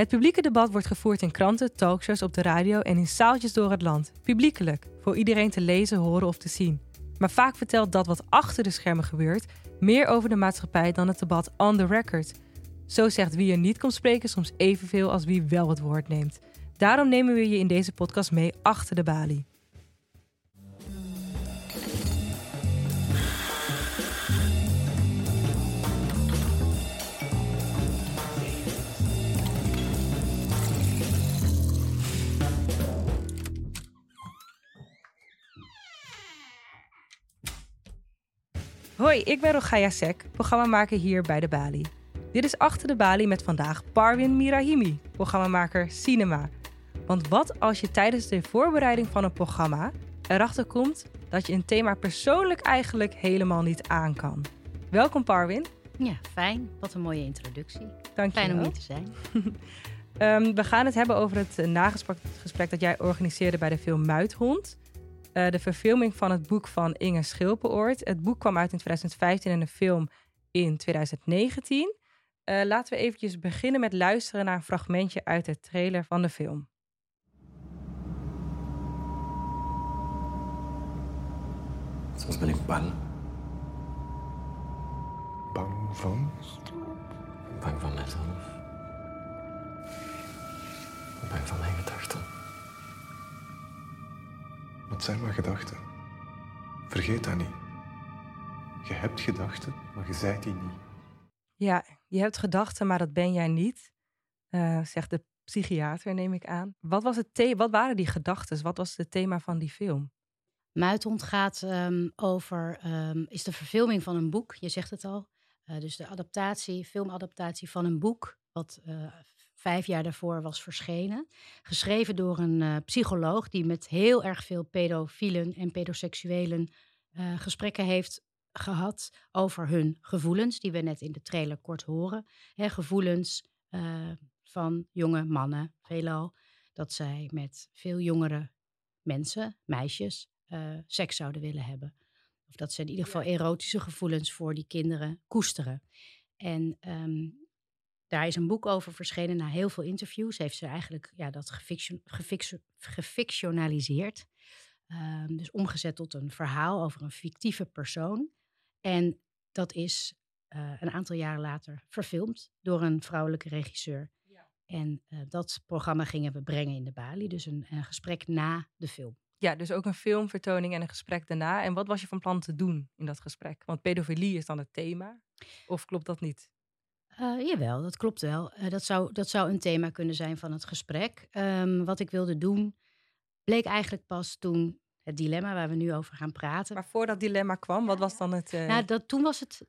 Het publieke debat wordt gevoerd in kranten, talkshows, op de radio en in zaaltjes door het land. Publiekelijk, voor iedereen te lezen, horen of te zien. Maar vaak vertelt dat wat achter de schermen gebeurt meer over de maatschappij dan het debat on the record. Zo zegt wie er niet komt spreken soms evenveel als wie wel het woord neemt. Daarom nemen we je in deze podcast mee achter de balie. Hoi, ik ben Rogaya Sek, programmamaker hier bij de Bali. Dit is Achter de Bali met vandaag Parwin Mirahimi, programmamaker Cinema. Want wat als je tijdens de voorbereiding van een programma erachter komt dat je een thema persoonlijk eigenlijk helemaal niet aan kan? Welkom Parwin. Ja, fijn. Wat een mooie introductie. Dank je Fijn om hier te zijn. Ehm, we gaan het hebben over het eh, nagesprek gesprek dat jij organiseerde bij de film Muithond. Eh, de verfilming van het boek van Inge Schilpenoort. Het boek kwam uit in 2015 en de film in 2019. Eh, laten we eventjes beginnen met luisteren naar een fragmentje uit de trailer van de film. Soms ben ik bang. Bang van? Bang van mezelf. Bang van mijn gedachten. Wat zijn maar gedachten? Vergeet dat niet. Je hebt gedachten, maar je zijt die niet. Ja, je hebt gedachten, maar dat ben jij niet, eh, zegt de psychiater, neem ik aan. Wat, was het the- wat waren die gedachten? Wat was het thema van die film? Muithond gaat ehm, over, ehm, is de verfilming van een boek, je zegt het al. Eh, dus de adaptatie, filmadaptatie van een boek, wat eh, vijf jaar daarvoor was verschenen. Geschreven door een eh, psycholoog die met heel erg veel pedofielen en pedoseksuelen eh, gesprekken heeft gehad over hun gevoelens, die we net in de trailer kort horen. Hè, gevoelens eh, van jonge mannen, veelal, dat zij met veel jongere mensen, meisjes, seks zouden willen hebben. Of dat ze in ieder geval erotische gevoelens voor die kinderen koesteren. En ehm, daar is een boek over verschenen na heel veel interviews. Heeft ze eigenlijk ja, dat gefiction, gefiction- gefictionaliseerd. Ehm, dus omgezet tot een verhaal over een fictieve persoon. En dat is eh, een aantal jaren later verfilmd door een vrouwelijke regisseur. En eh, dat programma gingen we brengen in de Bali. Dus een, een gesprek na de film. Ja, dus ook een filmvertoning en een gesprek daarna. En wat was je van plan te doen in dat gesprek? Want pedofilie is dan het thema. Of klopt dat niet? Eh, jawel, dat klopt wel. Eh, dat, zou, dat zou een thema kunnen zijn van het gesprek. Ehm, wat ik wilde doen, bleek eigenlijk pas toen het dilemma waar we nu over gaan praten. Maar voor dat dilemma kwam, wat was dan het... eh, Nou, dat, toen was het,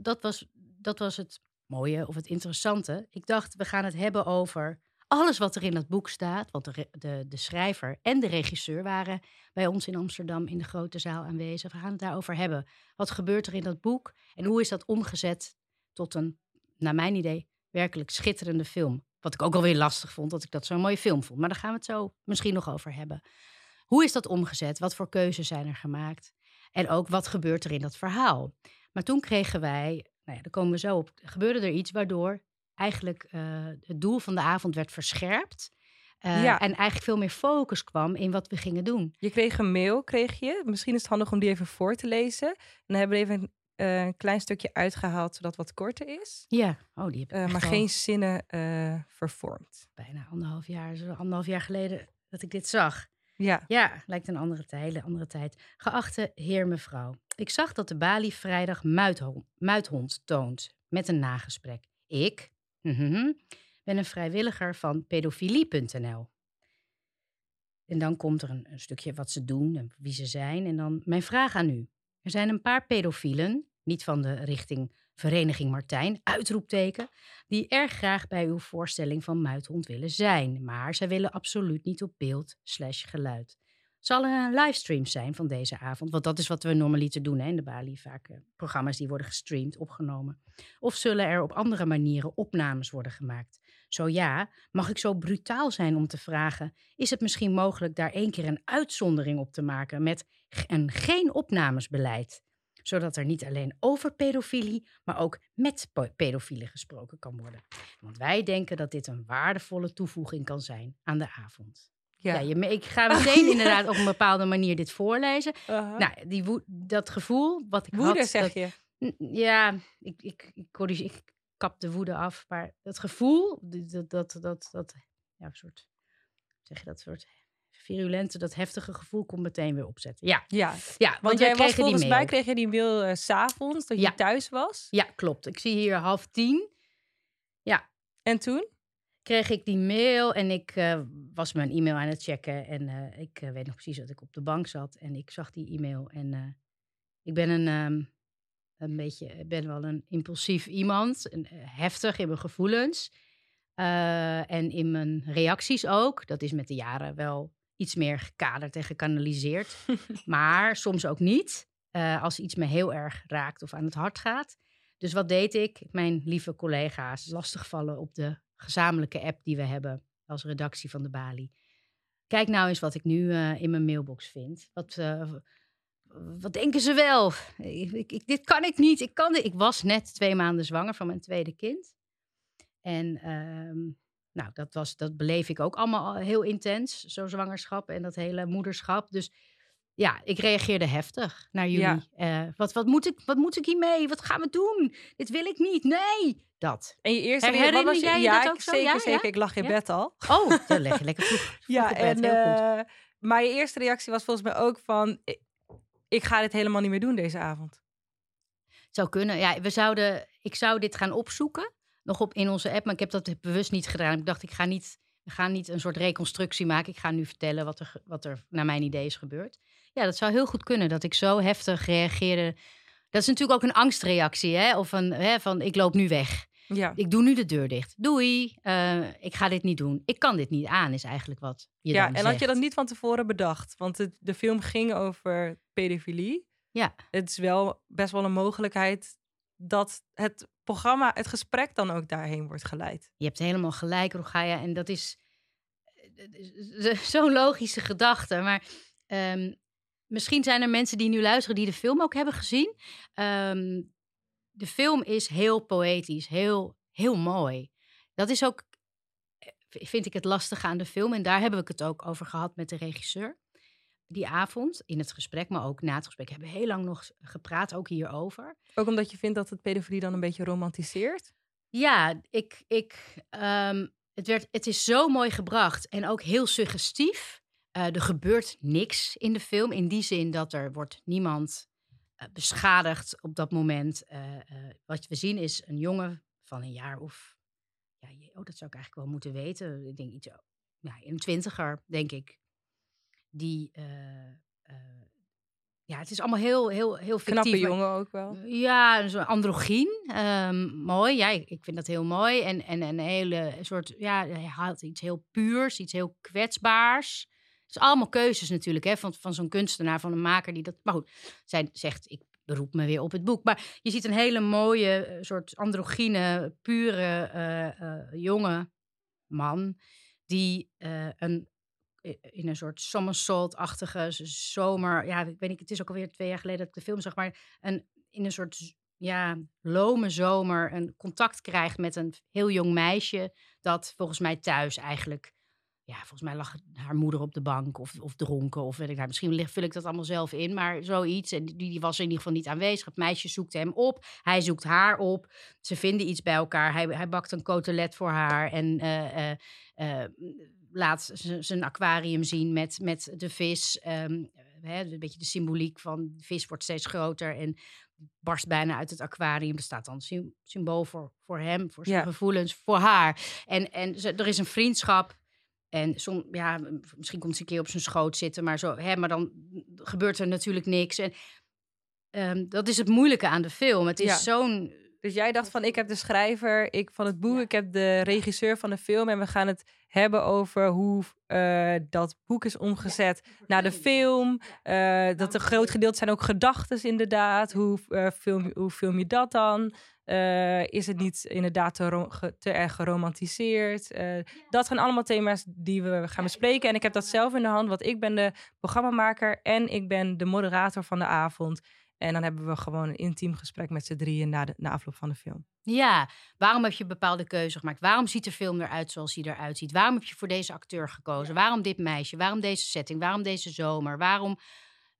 dat was, dat was het mooie of het interessante. Ik dacht, we gaan het hebben over alles wat er in dat boek staat. Want de, de, de schrijver en de regisseur waren bij ons in Amsterdam in de grote zaal aanwezig. We gaan het daarover hebben. Wat gebeurt er in dat boek en hoe is dat omgezet tot een, naar mijn idee, werkelijk schitterende film. Wat ik ook alweer lastig vond, dat ik dat zo'n mooie film vond. Maar daar gaan we het zo misschien nog over hebben. Hoe is dat omgezet? Wat voor keuzes zijn er gemaakt? En ook wat gebeurt er in dat verhaal? Maar toen kregen wij, nou ja, daar komen we zo op, gebeurde er iets waardoor eigenlijk eh, het doel van de avond werd verscherpt. Eh, Ja. En eigenlijk veel meer focus kwam in wat we gingen doen. Je kreeg een mail, kreeg je. Misschien is het handig om die even voor te lezen. En dan hebben we even een, eh, een klein stukje uitgehaald, zodat wat korter is. Ja, oh, die heb ik Eh, maar al geen zinnen eh, vervormd. bijna anderhalf jaar, zo anderhalf jaar geleden dat ik dit zag. Ja, Ja, lijkt een andere tijd, hele andere tijd. Geachte heer mevrouw, ik zag dat de Bali vrijdag muithond, muithond toont met een nagesprek. Ik mhm, ben een vrijwilliger van pedofilie.nl. En dan komt er een, een stukje wat ze doen en wie ze zijn. En dan mijn vraag aan u. Er zijn een paar pedofielen, niet van de richting Vereniging Martijn, uitroepteken, die erg graag bij uw voorstelling van Muithond willen zijn. Maar zij willen absoluut niet op beeld slash geluid. Zal er een livestream zijn van deze avond? Want dat is wat we normaliter doen hè, in de Bali. Vaak eh, programma's die worden gestreamd, opgenomen. Of zullen er op andere manieren opnames worden gemaakt? Zo ja, mag ik zo brutaal zijn om te vragen... is het misschien mogelijk daar één keer een uitzondering op te maken... met een geen opnamesbeleid? Zodat er niet alleen over pedofilie, maar ook met pedofielen gesproken kan worden. Want wij denken dat dit een waardevolle toevoeging kan zijn aan de avond. Ja, je, me- ik ga meteen inderdaad op een bepaalde manier dit voorlezen. Aha. Nou, die dat gevoel wat ik Woede, had... zeg dat- je. Ja, ik, ik, ik, ik kap de woede af. Maar dat gevoel, dat, dat, dat, dat ja, een soort, zeg je dat soort virulente, dat heftige gevoel komt meteen weer opzetten. Ja, Ja, ja want, jij was die volgens mij kreeg je die mail eh, s s'avonds, dat Ja. je thuis was. Ja, klopt. Ik zie hier half tien. Ja, En toen? kreeg ik die mail en ik eh, was mijn e-mail aan het checken. En eh, ik weet nog precies dat ik op de bank zat en ik zag die e-mail. En ik ben een, ehm, een beetje, ik ben wel een impulsief iemand, een, eh, heftig in mijn gevoelens. eh, en in mijn reacties ook. Dat is met de jaren wel iets meer gekaderd en gekanaliseerd. maar soms ook niet, eh, als iets me heel erg raakt of aan het hart gaat. Dus wat deed ik? Mijn lieve collega's lastigvallen op de gezamenlijke app die we hebben als redactie van de Bali. Kijk nou eens wat ik nu in mijn mailbox vind. Wat, wat denken ze wel? Ik, ik, dit kan ik niet. Ik, kan dit. ik was net twee maanden zwanger van mijn tweede kind. En ehm, nou, dat, was, dat beleef ik ook allemaal heel intens, zo'n zwangerschap en dat hele moederschap. Dus ja, ik reageerde heftig naar jullie. Ja. Eh, wat, wat, moet ik, wat moet ik hiermee? Wat gaan we doen? Dit wil ik niet. Nee, dat. En je eerste Herinner wat was jij je ja, dat ook? Zeker, ja? zeker. Ik lag in bed al. Oh, dan leg je lekker vroeg, vroeg Ja, bed. Heel goed. eh, maar je eerste reactie was volgens mij ook van... Ik, ga dit helemaal niet meer doen deze avond. Het zou kunnen. Ja, we zouden, ik zou dit gaan opzoeken, nog op in onze app, maar ik heb dat bewust niet gedaan. Ik dacht, ik ga niet, we gaan niet een soort reconstructie maken. Ik ga nu vertellen wat er, wat er naar mijn idee is gebeurd. Ja, dat zou heel goed kunnen, dat ik zo heftig reageerde. Dat is natuurlijk ook een angstreactie, hè? Of een, hè, van ik loop nu weg. Ja. Ik doe nu de deur dicht. Doei, eh, ik ga dit niet doen. Ik kan dit niet aan, is eigenlijk wat je ja, dan en had je dat niet van tevoren bedacht? Want het, de film ging over pedofilie. Ja. Het is wel best wel een mogelijkheid dat het programma, het gesprek dan ook daarheen wordt geleid. Je hebt helemaal gelijk, Rogaya. En dat is eh, zo'n logische gedachte. Maar ehm, misschien zijn er mensen die nu luisteren die de film ook hebben gezien. Ehm, de film is heel poëtisch, heel, heel mooi. Dat is ook, eh, vind ik, het lastige aan de film. En daar hebben we het ook over gehad met de regisseur. Die avond in het gesprek, maar ook na het gesprek hebben we heel lang nog gepraat, ook hierover. Ook omdat je vindt dat het pedofilie dan een beetje romantiseert. Ja, ik, ik, ehm, het, werd, het is zo mooi gebracht en ook heel suggestief. Eh, er gebeurt niks in de film in die zin dat er wordt niemand beschadigd op dat moment. Eh, eh, wat we zien is een jongen van een jaar of... Ja, oh, dat zou ik eigenlijk wel moeten weten. Ik denk iets... Ja, een twintiger, denk ik. Die... eh, eh, ja, het is allemaal heel, heel, heel fictief. Knappe jongen ook wel. ja, zo'n androgyn. Ehm, mooi. Ja, ik, vind dat heel mooi. En, en een hele soort, ja, hij haalt iets heel puurs, iets heel kwetsbaars. Het is allemaal keuzes natuurlijk, hè, van, van zo'n kunstenaar, van een maker die dat... Maar goed, zij zegt, ik beroep me weer op het boek. Maar je ziet een hele mooie, eh, soort androgyne, pure, eh, jonge man... die een in een soort somersault-achtige zomer. Ja, ik weet niet, het is ook alweer twee jaar geleden dat ik de film zag, maar een, in een soort ja, lome zomer een contact krijgt met een heel jong meisje dat volgens mij thuis eigenlijk. Ja, volgens mij lag haar moeder op de bank of, of dronken. Of weet ik, nou, misschien vul ik dat allemaal zelf in, maar zoiets. En die, die was in ieder geval niet aanwezig. Het meisje zoekt hem op. Hij zoekt haar op. Ze vinden iets bij elkaar. Hij, hij bakt een cotelet voor haar. En eh, eh, eh, laat zijn aquarium zien met, met de vis. Ehm, hè, een beetje de symboliek van de vis wordt steeds groter en barst bijna uit het aquarium. Er staat dan symbool voor, voor hem, voor zijn Ja. gevoelens, voor haar. En, en ze, er is een vriendschap. En som, ja, misschien komt ze een keer op zijn schoot zitten, maar, zo, hè, maar dan gebeurt er natuurlijk niks. En ehm, dat is het moeilijke aan de film. Het is Ja. zo'n Dus jij dacht van, ik heb de schrijver ik van het boek, Ja. ik heb de regisseur van de film en we gaan het hebben over hoe eh, dat boek is omgezet naar de film. Eh, dat een groot gedeelte zijn ook gedachten inderdaad. Hoe, eh, film, hoe film je dat dan? Eh, is het niet inderdaad te, te erg geromantiseerd? Eh, dat zijn allemaal thema's die we gaan bespreken. En ik heb dat zelf in de hand, want ik ben de programmamaker en ik ben de moderator van de avond. En dan hebben we gewoon een intiem gesprek met z'n drieën na, de, na afloop van de film. Ja, waarom heb je bepaalde keuze gemaakt? Waarom ziet de film eruit zoals hij eruit ziet? Waarom heb je voor deze acteur gekozen? Waarom dit meisje? Waarom deze setting? Waarom deze zomer? Waarom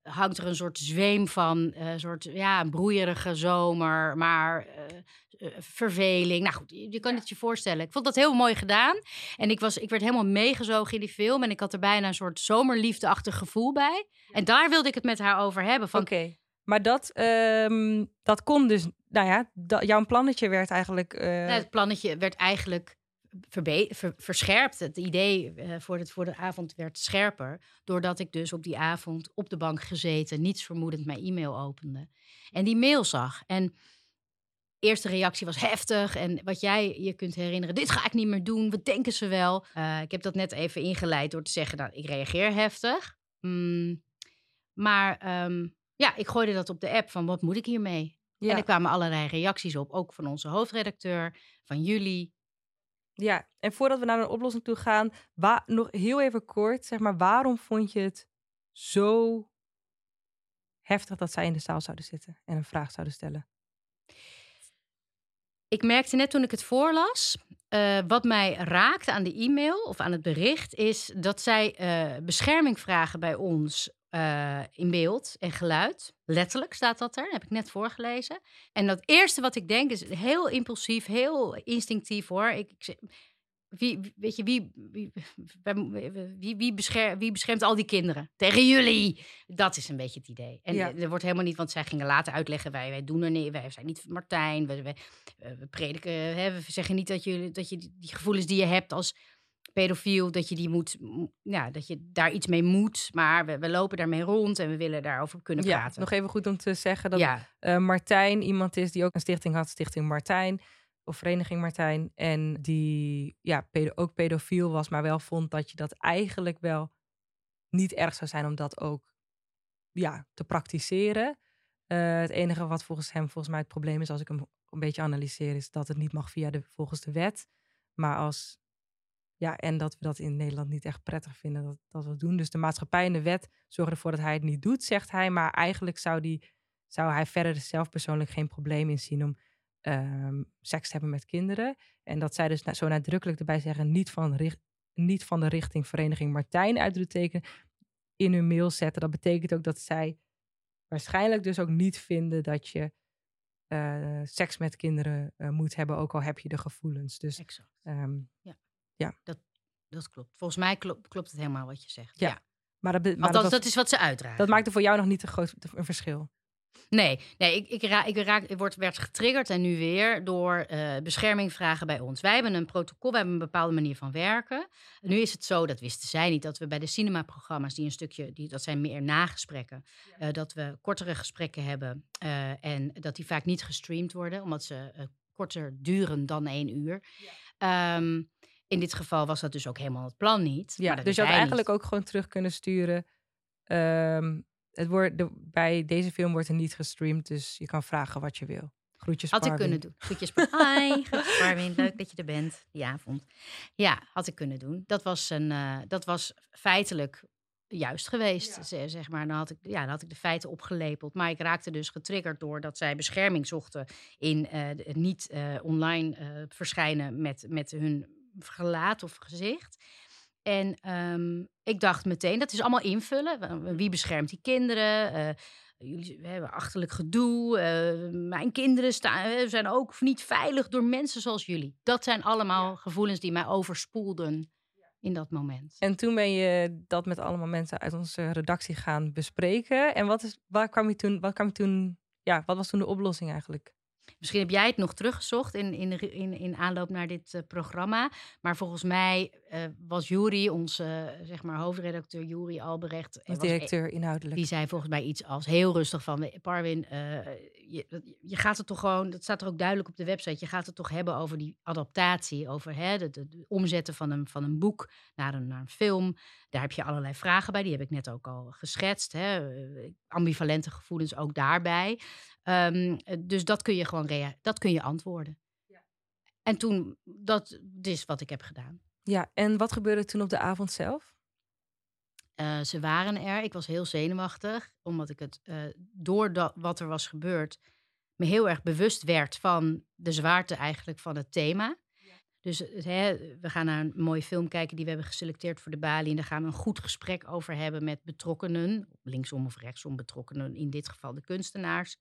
hangt er een soort zweem van, eh, een soort ja, een broeierige zomer, maar eh, eh, verveling. Nou goed, je, je kan het je voorstellen. Ik vond dat heel mooi gedaan. En ik, was, ik werd helemaal meegezogen in die film. En ik had er bijna een soort zomerliefdeachtig gevoel bij. En daar wilde ik het met haar over hebben. Van, Oké, maar dat, ehm, dat kon dus, nou ja, dat, jouw plannetje werd eigenlijk... Nou, het plannetje werd eigenlijk ver- verscherpt. Het idee eh, voor, het, voor de avond werd scherper. Doordat ik dus op die avond op de bank gezeten, niets vermoedend mijn e-mail opende. En die mail zag. En eerste reactie was heftig. En wat jij je kunt herinneren, dit ga ik niet meer doen. Wat denken ze wel? Eh, ik heb dat net even ingeleid door te zeggen, nou, ik reageer heftig. Mm, maar ehm, ja, ik gooide dat op de app van, wat moet ik hiermee? ja. En er kwamen allerlei reacties op, ook van onze hoofdredacteur, van jullie. Ja, en voordat we naar een oplossing toe gaan, nog heel even kort, zeg maar, waarom vond je het zo heftig dat zij in de zaal zouden zitten en een vraag zouden stellen? Ik merkte net toen ik het voorlas, eh, wat mij raakte aan de e-mail of aan het bericht, is dat zij eh, bescherming vragen bij ons eh, in beeld en geluid. Letterlijk staat dat er, heb ik net voorgelezen. En dat eerste wat ik denk is heel impulsief, heel instinctief hoor. Ik, ik wie, weet je, wie, wie, wie, wie, bescher- wie beschermt al die kinderen? Tegen jullie! Dat is een beetje het idee. En Ja. er wordt helemaal niet, want zij gingen later uitleggen: wij, wij doen er niet, wij zijn niet Martijn, wij, wij, eh, we prediken, hè, we zeggen niet dat je, dat je die gevoelens die je hebt als pedofiel, dat je die moet, ja, dat je daar iets mee moet. Maar we, we lopen daarmee rond en we willen daarover kunnen Ja, praten. nog even goed om te zeggen dat ja, eh, Martijn iemand is die ook een stichting had, Stichting Martijn, of Vereniging Martijn, en die ja, pedo- ook pedofiel was, maar wel vond dat je dat eigenlijk wel niet erg zou zijn om dat ook ja, te praktiseren. Eh, het enige wat volgens hem volgens mij het probleem is, als ik hem een beetje analyseer, is dat het niet mag via de, volgens de wet. Maar als, ja, en dat we dat in Nederland niet echt prettig vinden dat, dat we doen. Dus de maatschappij en de wet zorgen ervoor dat hij het niet doet, zegt hij. Maar eigenlijk zou, die, zou hij verder zelf persoonlijk geen probleem in zien om ehm, seks te hebben met kinderen. En dat zij dus na- zo nadrukkelijk erbij zeggen, niet van, richt- niet van de richting Vereniging Martijn uitroepteken in hun mail zetten. Dat betekent ook dat zij waarschijnlijk dus ook niet vinden dat je eh, seks met kinderen eh, moet hebben, ook al heb je de gevoelens. Dus exact. ehm, Dat klopt. Volgens mij klopt, klopt het helemaal wat je zegt. Ja, Ja. maar, dat, maar Althans, dat, dat, is wat ze uitdragen. dat maakte voor jou nog niet een groot een verschil. Nee, nee ik, ik, raak, ik, raak, ik word, werd getriggerd en nu weer door eh bescherming vragen bij ons. Wij hebben een protocol, we hebben een bepaalde manier van werken. Nu is het zo, dat wisten zij niet, dat we bij de cinemaprogramma's, die een stukje, die, dat zijn meer nagesprekken, eh, dat we kortere gesprekken hebben eh, en dat die vaak niet gestreamd worden, omdat ze korter duren dan één uur. Ehm, in dit geval was dat dus ook helemaal het plan niet. Ja, maar dat dus je had eigenlijk niet. ook gewoon terug kunnen sturen. Ehm, het wordt de, bij deze film wordt er niet gestreamd, dus je kan vragen wat je wil. Groetjes, Had ik kunnen doen. Groetjes, Hi, groetjes. Leuk dat je er bent die avond. Ja, had ik kunnen doen. Dat was, een, eh, dat was feitelijk juist geweest, ze- zeg maar. Dan had, ik, ja, dan had ik de feiten opgelepeld. Maar ik raakte dus getriggerd door dat zij bescherming zochten... in eh, het niet eh, online eh, verschijnen met, met hun gelaat of gezicht. En ehm, ik dacht meteen, dat is allemaal invullen. Wie beschermt die kinderen? Eh, jullie we hebben achterlijk gedoe. eh, mijn kinderen staan, eh, zijn ook niet veilig door mensen zoals jullie. Dat zijn allemaal gevoelens die mij overspoelden in dat moment. En toen ben je dat met allemaal mensen uit onze redactie gaan bespreken. En wat, is, waar kwam je toen, wat kwam je toen, ja, wat was toen de oplossing eigenlijk? Misschien heb jij het nog teruggezocht in, in, in, in aanloop naar dit eh, programma. Maar volgens mij eh, was Jury, onze eh, zeg maar, hoofdredacteur Jury Albrecht... was directeur inhoudelijk. Die zei volgens mij iets als heel rustig van... "We- Parwin, je, je gaat het toch gewoon... Dat staat er ook duidelijk op de website. Je gaat het toch hebben over die adaptatie. Over hè, de, de, de omzetten van een, van een boek naar een, naar een film. Daar heb je allerlei vragen bij. Die heb ik net ook al geschetst. Hè. Eh, Ambivalente gevoelens ook daarbij. Ehm, eh, dus dat kun je gewoon dat kun je antwoorden. En toen, dat is wat ik heb gedaan. Ja, en wat gebeurde toen op de avond zelf? Eh, ze waren er. Ik was heel zenuwachtig, omdat ik het, uh, door dat, wat er was gebeurd, me heel erg bewust werd van de zwaarte eigenlijk van het thema. Dus hè, we gaan naar een mooie film kijken die we hebben geselecteerd voor de Bali. En daar gaan we een goed gesprek over hebben met betrokkenen, linksom of rechtsom betrokkenen, in dit geval de kunstenaars.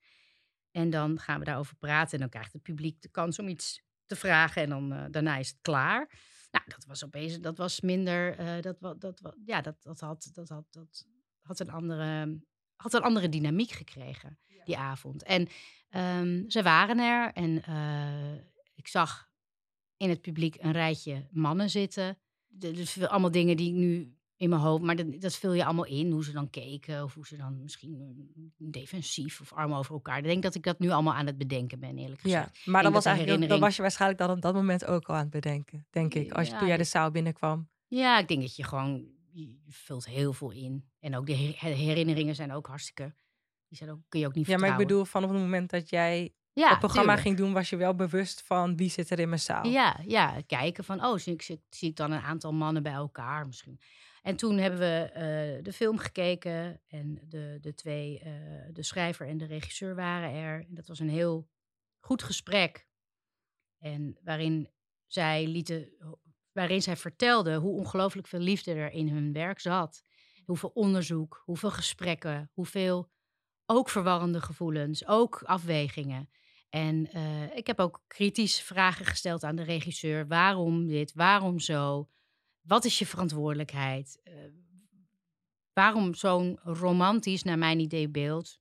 En dan gaan we daarover praten en dan krijgt het publiek de kans om iets te vragen en dan uh, daarna is het klaar. Nou, dat was opeens, dat was minder, uh, dat, dat, dat, ja, dat, dat, had, dat, had, dat had, een andere, had een andere dynamiek gekregen die avond. En um, ze waren er en uh, ik zag in het publiek een rijtje mannen zitten. Dus allemaal dingen die ik nu in mijn hoofd. Maar dat, dat vul je allemaal in. Hoe ze dan keken. Of hoe ze dan misschien defensief of arm over elkaar. Ik denk dat ik dat nu allemaal aan het bedenken ben, eerlijk gezegd. Ja, maar dan was, eigenlijk, dan was je waarschijnlijk dan op dat moment ook al aan het bedenken. Denk ik. Als je, toen jij de zaal binnenkwam. Ja, ik denk dat je gewoon. Je vult heel veel in. En ook de herinneringen zijn ook hartstikke. Die zijn ook, kun je ook niet Ja, maar ik bedoel, vanaf het moment dat jij ja, het programma ging doen, was je wel bewust van wie zit er in mijn zaal. Ja, ja kijken van, oh, zie ik, zie ik dan een aantal mannen bij elkaar misschien. En toen hebben we uh, de film gekeken en de, de twee, uh, de schrijver en de regisseur waren er. En dat was een heel goed gesprek. En waarin zij lieten, waarin zij vertelden hoe ongelooflijk veel liefde er in hun werk zat. Hoeveel onderzoek, hoeveel gesprekken, hoeveel ook verwarrende gevoelens, ook afwegingen. En uh, ik heb ook kritisch vragen gesteld aan de regisseur. Waarom dit? Waarom zo? Wat is je verantwoordelijkheid? Uh, waarom zo'n romantisch, naar mijn idee, beeld?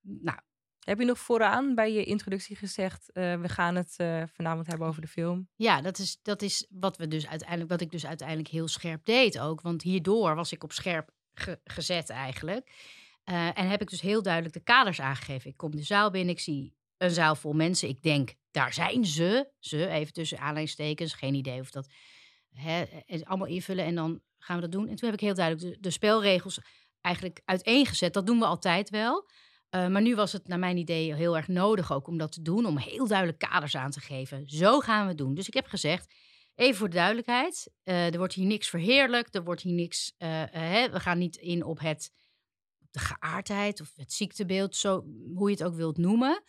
Nou. Heb je nog vooraan bij je introductie gezegd, uh, we gaan het vanavond hebben over de film? Ja, dat is, dat is wat, we dus uiteindelijk, wat ik dus uiteindelijk heel scherp deed ook. Want hierdoor was ik op scherp ge gezet eigenlijk. Uh, en heb ik dus heel duidelijk de kaders aangegeven. Ik kom de zaal binnen, ik zie een zaal vol mensen. Ik denk, daar zijn ze. Ze, even tussen aanleidingstekens. Geen idee of dat... Hè, allemaal invullen en dan gaan we dat doen. En toen heb ik heel duidelijk de, de spelregels eigenlijk uiteengezet. Dat doen we altijd wel. Uh, maar nu was het naar mijn idee heel erg nodig ook om dat te doen. Om heel duidelijk kaders aan te geven. Zo gaan we het doen. Dus ik heb gezegd, even voor de duidelijkheid. Uh, er wordt hier niks verheerlijkt. Er wordt hier niks... Hè, we gaan niet in op het de geaardheid of het ziektebeeld, zo, hoe je het ook wilt noemen.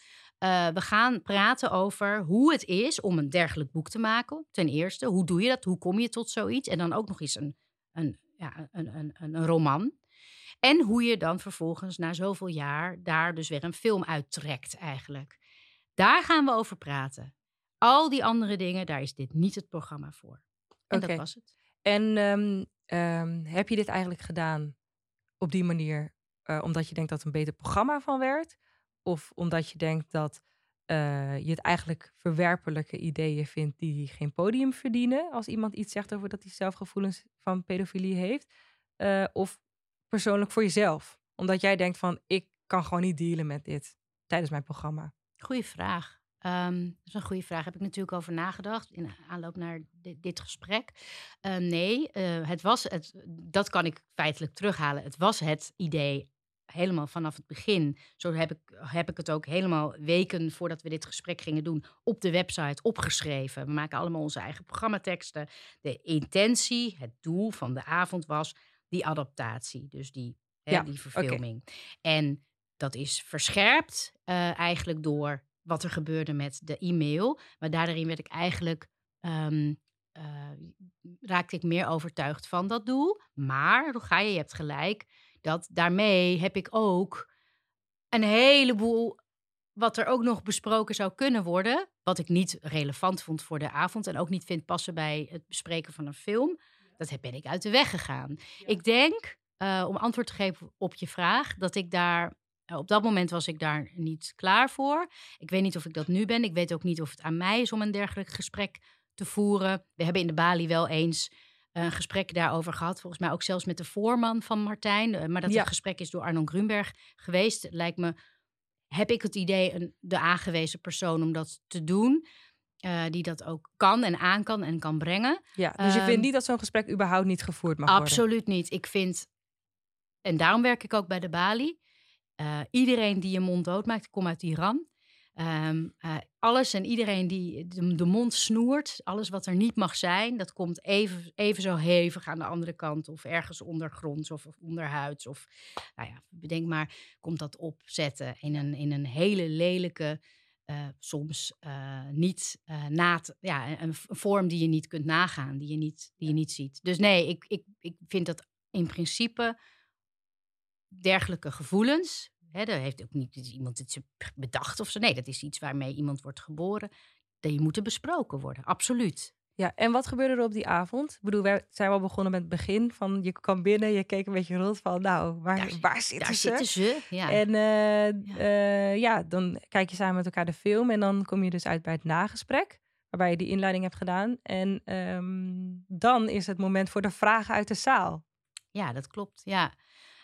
Uh, we gaan praten over hoe het is om een dergelijk boek te maken. Ten eerste, hoe doe je dat? Hoe kom je tot zoiets? En dan ook nog eens een, een, ja, een, een, een roman. En hoe je dan vervolgens na zoveel jaar daar dus weer een film uittrekt eigenlijk. Daar gaan we over praten. Al die andere dingen, daar is dit niet het programma voor. En okay. dat was het. En um, um, heb je dit eigenlijk gedaan op die manier uh, omdat je denkt dat het een beter programma van werd? Of omdat je denkt dat uh, je het eigenlijk verwerpelijke ideeën vindt die geen podium verdienen. Als iemand iets zegt over dat hij zelf gevoelens van pedofilie heeft. Uh, of persoonlijk voor jezelf. Omdat jij denkt van ik kan gewoon niet dealen met dit tijdens mijn programma. Goeie vraag. Um, dat is een goede vraag. Heb ik natuurlijk over nagedacht in aanloop naar dit, gesprek. Uh, nee, het was het, dat kan ik feitelijk terughalen. Het was het idee helemaal vanaf het begin. Zo heb ik, heb ik het ook helemaal weken voordat we dit gesprek gingen doen op de website opgeschreven. We maken allemaal onze eigen programmateksten. De intentie, het doel van de avond was die adaptatie. Dus die, hè, die verfilming. En dat is verscherpt uh, eigenlijk door wat er gebeurde met de e-mail. Maar daarin werd ik eigenlijk. Um, uh, raakte ik meer overtuigd van dat doel. Maar, ga je, je hebt gelijk dat daarmee heb ik ook een heleboel wat er ook nog besproken zou kunnen worden, wat ik niet relevant vond voor de avond en ook niet vind passen bij het bespreken van een film, dat ben ik uit de weg gegaan. Ik denk, uh, om antwoord te geven op je vraag, dat ik daar uh, op dat moment was ik daar niet klaar voor. Ik weet niet of ik dat nu ben. Ik weet ook niet of het aan mij is om een dergelijk gesprek te voeren. We hebben in de Bali wel eens een gesprek daarover gehad. Volgens mij ook zelfs met de voorman van Martijn. Eh, maar dat ja. gesprek is door Arnon Grunberg geweest. Lijkt me, heb ik het idee, een, de aangewezen persoon om dat te doen. Uh, die dat ook kan en aan kan en kan brengen. Ja, dus je vindt ehm, niet dat zo'n gesprek überhaupt niet gevoerd mag absoluut worden? Absoluut niet. Ik vind, en daarom werk ik ook bij de Bali. Uh, iedereen die je mond dood maakt, kom uit Iran. Ehm, eh, alles en iedereen die de, de mond snoert, alles wat er niet mag zijn, dat komt even, even zo hevig aan de andere kant. Of ergens ondergronds of, of onderhuids. Of nou ja, bedenk maar, komt dat opzetten in een, in een hele lelijke, eh, soms eh, niet na te- ja, een, een vorm die je niet kunt nagaan, die je niet, die je niet ziet. Dus nee, ik, ik, ik vind dat in principe dergelijke gevoelens. Hè, daar heeft ook niet iemand het bedacht of zo. Nee, dat is iets waarmee iemand wordt geboren. Die moeten besproken worden, absoluut. Ja, en wat gebeurde er op die avond? Ik bedoel, wij zijn wel begonnen met het begin van je kwam binnen, je keek een beetje rond van, nou, waar, Daar- waar zitten Daar ze? zitten ze. Ja. En eh, Ja. eh, ja, dan kijk je samen met elkaar de film en dan kom je dus uit bij het nagesprek, waarbij je die inleiding hebt gedaan. En ehm, dan is het moment voor de vragen uit de zaal. Ja, dat klopt. Ja.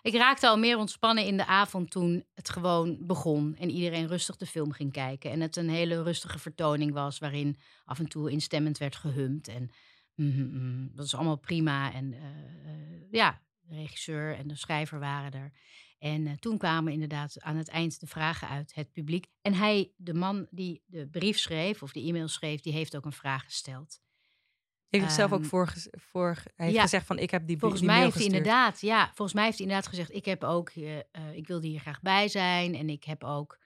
Ik raakte al meer ontspannen in de avond toen het gewoon begon en iedereen rustig de film ging kijken. En het een hele rustige vertoning was, waarin af en toe instemmend werd gehumd. En mhm, mhm, dat is allemaal prima. En eh, eh, ja, de regisseur en de schrijver waren er. En eh, toen kwamen inderdaad aan het eind de vragen uit het publiek. En hij, de man die de brief schreef of de e-mail schreef, die heeft ook een vraag gesteld. Heeft zelf ook Ehm, voor, voor hij heeft ja, gezegd van ik heb die, Volgens die mij heeft hij inderdaad, ja, volgens mij heeft hij inderdaad gezegd: ik heb ook, eh, ik wilde hier graag bij zijn en ik heb ook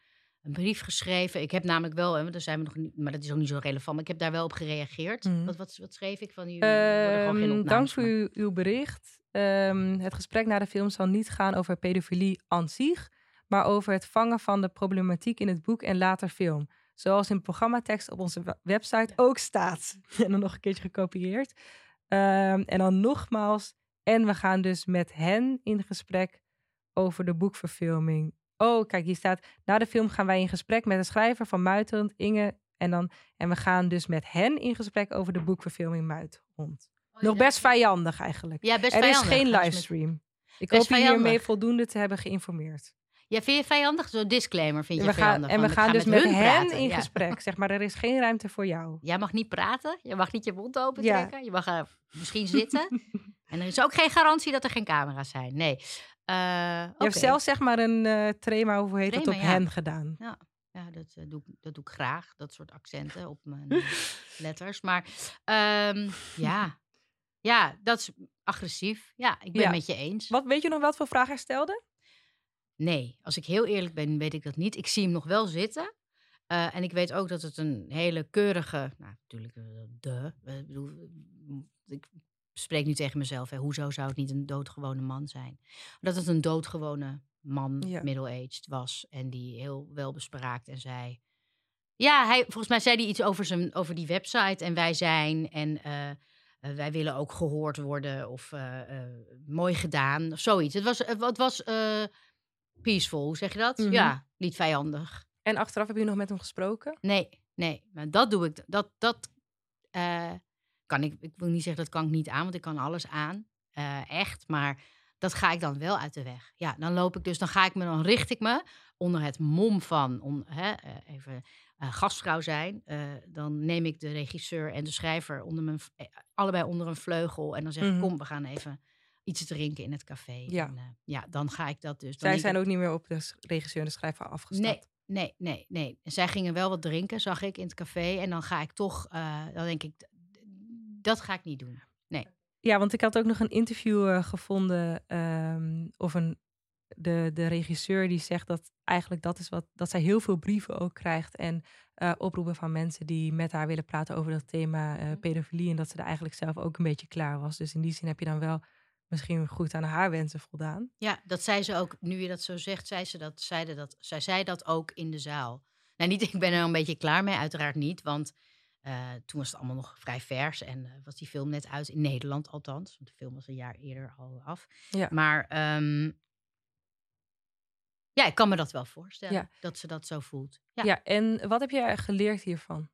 een brief geschreven. Ik heb namelijk wel, want daar zijn we nog niet, maar dat is ook niet zo relevant. Maar ik heb daar wel op gereageerd. Mhm. Wat, wat, wat schreef ik van u? Geen Ehm, dank voor uw, uw bericht. Ehm, het gesprek na de film zal niet gaan over pedofilie aan zich, maar over het vangen van de problematiek in het boek en later film. Zoals in programmatekst op onze we- website ook staat. En dan nog een keertje gekopieerd. Ehm, en dan nogmaals. En we gaan dus met hen in gesprek over de boekverfilming. Oh, kijk, hier staat. Na de film gaan wij in gesprek met de schrijver van Muithond, Inge. En, dan, en we gaan dus met hen in gesprek over de boekverfilming Muithond. Nog best vijandig eigenlijk. Ja, best er is vijandig. geen livestream. Ik Best hoop je hiermee voldoende te hebben geïnformeerd. Ja, vind je vijandig? Zo'n disclaimer vind je we gaan, vijandig. en we gaan dus met, hen praten. in Ja. gesprek. Zeg maar, er is geen ruimte voor jou. Jij mag niet praten. Je mag niet je mond open Ja. trekken. Je mag eh, misschien zitten. en er is ook geen garantie dat er geen camera's zijn. Nee. Eh, Je hebt zelf zeg maar een eh trema, hoe heet het, op ja. hen gedaan. Ja, dat, eh, doe, ik- dat doe ik graag. Dat soort accenten op mijn letters. Maar ehm, ja. ja, dat is agressief. Ja, ik ben Ja. het met je eens. Wat, weet je nog wat voor vraag hij stelde? Nee, als ik heel eerlijk ben, weet ik dat niet. Ik zie hem nog wel zitten. Eh, en ik weet ook dat het een hele keurige, nou natuurlijk, eh, de. eh, ik bedoel, ik spreek nu tegen mezelf, hè, hoezo zou het niet een doodgewone man zijn? Dat het een doodgewone man, Ja. middle-aged was en die heel welbespraakt en zei. Ja, hij, volgens mij zei hij iets over, zijn, over die website en wij zijn en wij willen ook gehoord worden of mooi gedaan of zoiets. Het was, het was peaceful, hoe zeg je dat? Mhm. Ja, niet vijandig. En achteraf heb je nog met hem gesproken? Nee, nee, maar dat doe ik. Dat, dat eh, kan ik. Ik wil niet zeggen dat kan ik niet aan, want ik kan alles aan. Eh, echt, maar dat ga ik dan wel uit de weg. Ja, dan loop ik dus, dan ga ik me, dan richt ik me onder het mom van, om, hè, eh, even gastvrouw zijn. Dan neem ik de regisseur en de schrijver onder mijn, allebei onder een vleugel en dan zeg ik, Mhm. kom, we gaan even iets drinken in het café. Ja. En, eh, ja, dan ga ik dat dus. Dan Zij zijn ik- ook niet meer op de regisseur en de schrijver afgestapt. Nee, nee, nee. En zij gingen wel wat drinken, zag ik in het café. En dan ga ik toch, eh, dan denk ik, dat ga ik niet doen. Ja, want ik had ook nog een interview eh, gevonden. ehm, of een, de, de regisseur die zegt dat eigenlijk dat is wat. dat zij heel veel brieven ook krijgt. En oproepen van mensen die met haar willen praten over dat thema eh, pedofilie. En dat ze er eigenlijk zelf ook een beetje klaar was. Dus in die zin heb je dan wel misschien goed aan haar wensen voldaan. Ja, dat zei ze ook, nu je dat zo zegt, zei ze dat, dat, zij zei dat ook in de zaal. Nou, niet, ik ben er een beetje klaar mee, uiteraard niet. Want eh, toen was het allemaal nog vrij vers en eh, was die film net uit, in Nederland althans. Want de film was een jaar eerder al af. Ja. Maar ehm, ja, ik kan me dat wel voorstellen, Ja. dat ze dat zo voelt. Ja. Ja. en wat heb jij geleerd hiervan?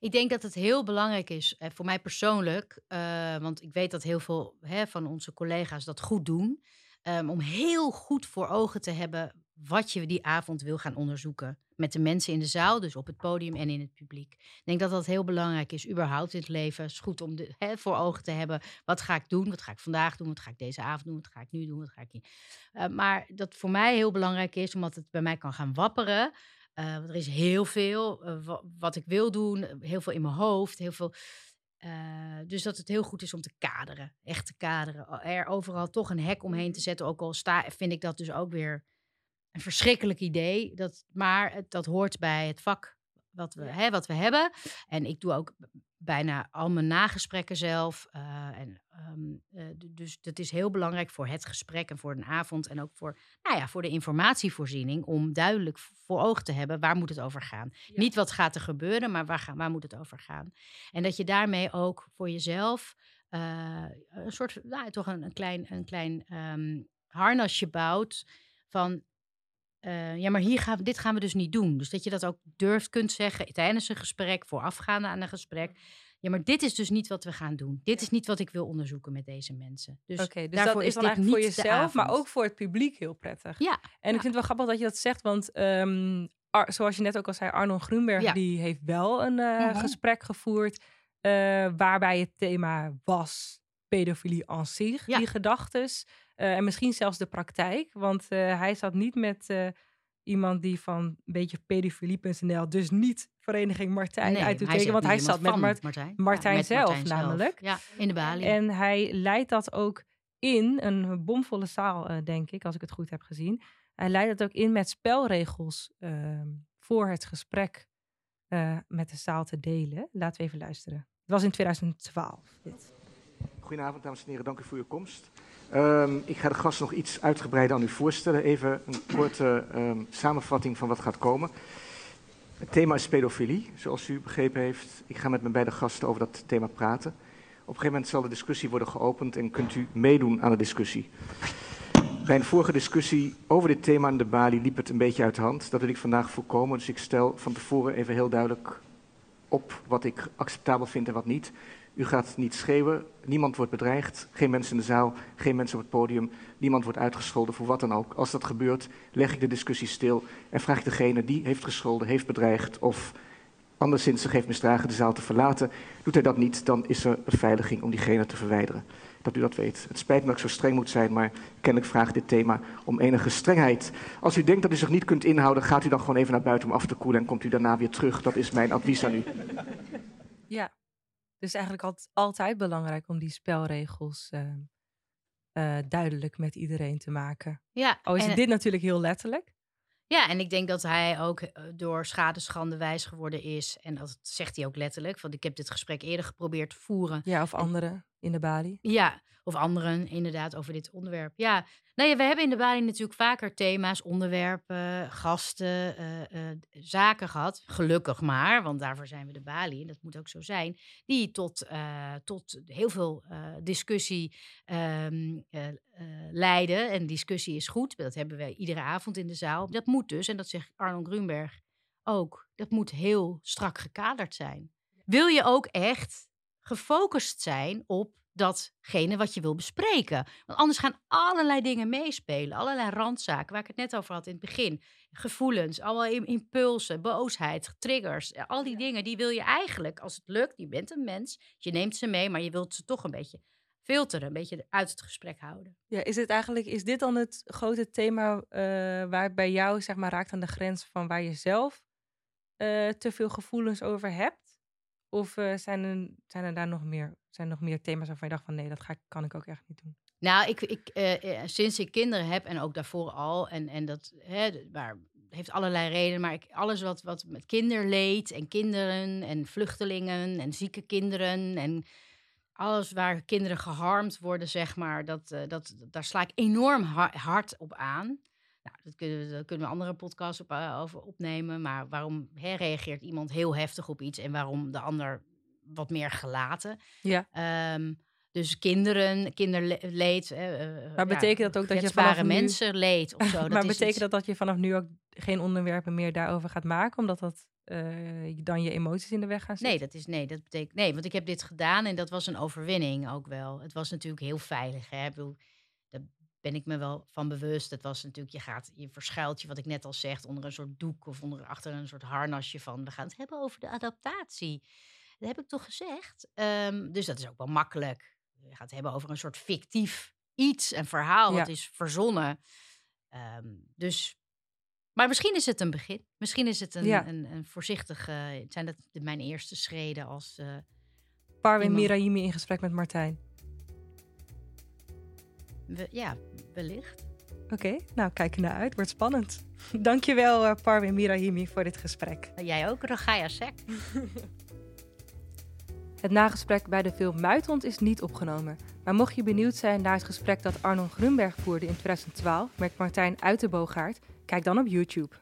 Ik denk dat het heel belangrijk is, eh, voor mij persoonlijk, eh, want ik weet dat heel veel hè, van onze collega's dat goed doen, ehm, om heel goed voor ogen te hebben wat je die avond wil gaan onderzoeken. Met de mensen in de zaal, dus op het podium en in het publiek. Ik denk dat dat heel belangrijk is, überhaupt in het leven. Het is goed om de, hè, voor ogen te hebben, wat ga ik doen? Wat ga ik vandaag doen? Wat ga ik deze avond doen? Wat ga ik nu doen? Wat ga ik niet? Eh, maar dat voor mij heel belangrijk is, omdat het bij mij kan gaan wapperen. Eh, want er is heel veel eh, wa- wat ik wil doen, eh, heel veel in mijn hoofd, heel veel. dus dat het heel goed is om te kaderen, echt te kaderen. Er overal toch een hek omheen te zetten. Ook al sta, vind ik dat dus ook weer een verschrikkelijk idee. Dat, maar het, dat hoort bij het vak wat we, hè, wat we hebben. En ik doe ook bijna al mijn nagesprekken zelf. eh, en, ehm, eh, dus dat is heel belangrijk voor het gesprek en voor een avond. En ook voor, nou ja, voor de informatievoorziening. Om duidelijk voor ogen te hebben waar moet het over gaan. Niet wat gaat er gebeuren, maar waar, ga, waar moet het over gaan. En dat je daarmee ook voor jezelf eh, een soort, nou, toch een, een klein, een klein ehm, harnasje bouwt van eh, ja, maar hier gaan we, dit gaan we dus niet doen. Dus dat je dat ook durft kunt zeggen tijdens een gesprek, voorafgaande aan een gesprek. Ja, maar dit is dus niet wat we gaan doen. Dit is niet wat ik wil onderzoeken met deze mensen. Dus, dus daarvoor dat is dan eigenlijk voor jezelf, maar ook voor het publiek heel prettig. Ja, En ik vind het wel grappig dat je dat zegt, want ehm, Ar- zoals je net ook al zei, Arnold Groenberg, Ja. die heeft wel een eh, Mhm. gesprek gevoerd eh, waarbij het thema was pedofilie en zich, Ja. die gedachtes. Eh, en misschien zelfs de praktijk, want eh, hij zat niet met eh, iemand die van een beetje pedofilie.nl, dus niet Vereniging Martijn Nee, uit te tekenen, want hij zat met Mart- Martijn. Martijn met zelf namelijk. Ja, in de balie. En hij leidt dat ook in, een bomvolle zaal, eh, denk ik, als ik het goed heb gezien. Hij leidt dat ook in met spelregels ehm, voor het gesprek eh, met de zaal te delen. Laten we even luisteren. Het was in 2012. Dit. Goedenavond, dames en heren. Dank u voor uw komst. Ehm, ik ga de gast nog iets uitgebreider aan u voorstellen. Even een korte ehm, samenvatting van wat gaat komen. Het thema is pedofilie, zoals u begrepen heeft. Ik ga met mijn beide gasten over dat thema praten. Op een gegeven moment zal de discussie worden geopend en kunt u meedoen aan de discussie. Bij een vorige discussie over dit thema in de Bali liep het een beetje uit de hand. Dat wil ik vandaag voorkomen. Dus ik stel van tevoren even heel duidelijk op wat ik acceptabel vind en wat niet. U gaat niet schreeuwen, niemand wordt bedreigd, geen mensen in de zaal, geen mensen op het podium, niemand wordt uitgescholden voor wat dan ook. Als dat gebeurt, leg ik de discussie stil en vraag ik degene die heeft gescholden, heeft bedreigd of anderszins zich heeft misdragen de zaal te verlaten. Doet hij dat niet, dan is er beveiliging om diegene te verwijderen. Dat u dat weet. Het spijt me dat ik zo streng moet zijn, maar kennelijk vraagt dit thema om enige strengheid. Als u denkt dat u zich niet kunt inhouden, gaat u dan gewoon even naar buiten om af te koelen en komt u daarna weer terug. Dat is mijn advies aan u. Ja, dus eigenlijk altijd, altijd belangrijk om die spelregels eh, eh, duidelijk met iedereen te maken. ja, Oh, is en- dit natuurlijk heel letterlijk? Ja, en ik denk dat hij ook eh, door schadeschande wijs geworden is. En dat zegt hij ook letterlijk. Want ik heb dit gesprek eerder geprobeerd te voeren. Ja, of anderen in de balie? Ja, of anderen inderdaad over dit onderwerp. Ja, nou ja, we hebben in de Bali natuurlijk vaker thema's, onderwerpen, gasten, eh, eh, zaken gehad. Gelukkig maar, want daarvoor zijn we de Bali. En dat moet ook zo zijn. Die tot, eh, tot heel veel discussie ehm, eh, eh, leiden. En discussie is goed. Dat hebben we iedere avond in de zaal. Dat moet dus, en dat zegt Arnold Grunberg ook, dat moet heel strak gekaderd zijn. Wil je ook echt gefocust zijn op datgene wat je wil bespreken. Want anders gaan allerlei dingen meespelen. Allerlei randzaken waar ik het net over had in het begin. Gevoelens, allemaal im- impulsen, boosheid, triggers. eh, Al die dingen, die wil je eigenlijk, als het lukt, je bent een mens. Je neemt ze mee, maar je wilt ze toch een beetje filteren. Een beetje uit het gesprek houden. Ja, is, het eigenlijk, is dit dan het grote thema eh, waar bij jou zeg maar, raakt aan de grens van waar je zelf eh, te veel gevoelens over hebt? Of eh, zijn, er, zijn er daar nog meer, zijn nog meer thema's waarvan je dacht van nee, dat ga, kan ik ook echt niet doen? Nou, ik, ik, eh, eh, sinds ik kinderen heb en ook daarvoor al, en, en dat hè, waar, heeft allerlei redenen, maar ik, alles wat, wat met kinderleed en kinderen en vluchtelingen en zieke kinderen en alles waar kinderen geharmd worden, zeg maar, dat, dat, daar sla ik enorm ha- hard op aan. Nou, dat kunnen, we- daar kunnen we andere podcasts op, eh, over opnemen, maar waarom hè, reageert iemand heel heftig op iets en waarom de ander wat meer gelaten? Ja. Ehm, dus kinderen, kinderleed. eh, eh, Maar betekent dat ook dat je vanaf nu- mensen leed of zo? Dat maar betekent iets- dat dat je vanaf nu ook geen onderwerpen meer daarover gaat maken, omdat dat eh, dan je emoties in de weg gaan zitten? Nee, dat is nee, dat betekent nee, want ik heb dit gedaan en dat was een overwinning ook wel. Het was natuurlijk heel veilig. Hè? Ik bedoel, ben ik me wel van bewust. Het was natuurlijk, je gaat, je verschuilt je, wat ik net al zeg, onder een soort doek of onder achter een soort harnasje van. We gaan het hebben over de adaptatie. Dat heb ik toch gezegd. Ehm, dus dat is ook wel makkelijk. Je gaat het hebben over een soort fictief iets, een verhaal wat Ja. is verzonnen. Ehm, dus Maar misschien is het een begin. Misschien is het een, Ja. een, een voorzichtig... zijn dat mijn eerste schreden als... eh, Parwin Mirahimi in gesprek met Martijn. We- ja, wellicht. Oké, nou kijk naar uit. Wordt spannend. Dankjewel eh Parwin Mirahimi voor dit gesprek. Jij ook, Ragaya Sek. Het nagesprek bij de film Muithond is niet opgenomen. Maar mocht je benieuwd zijn naar het gesprek dat Arnon Grunberg voerde in 2012 met Martijn Uitenboogaard, kijk dan op YouTube.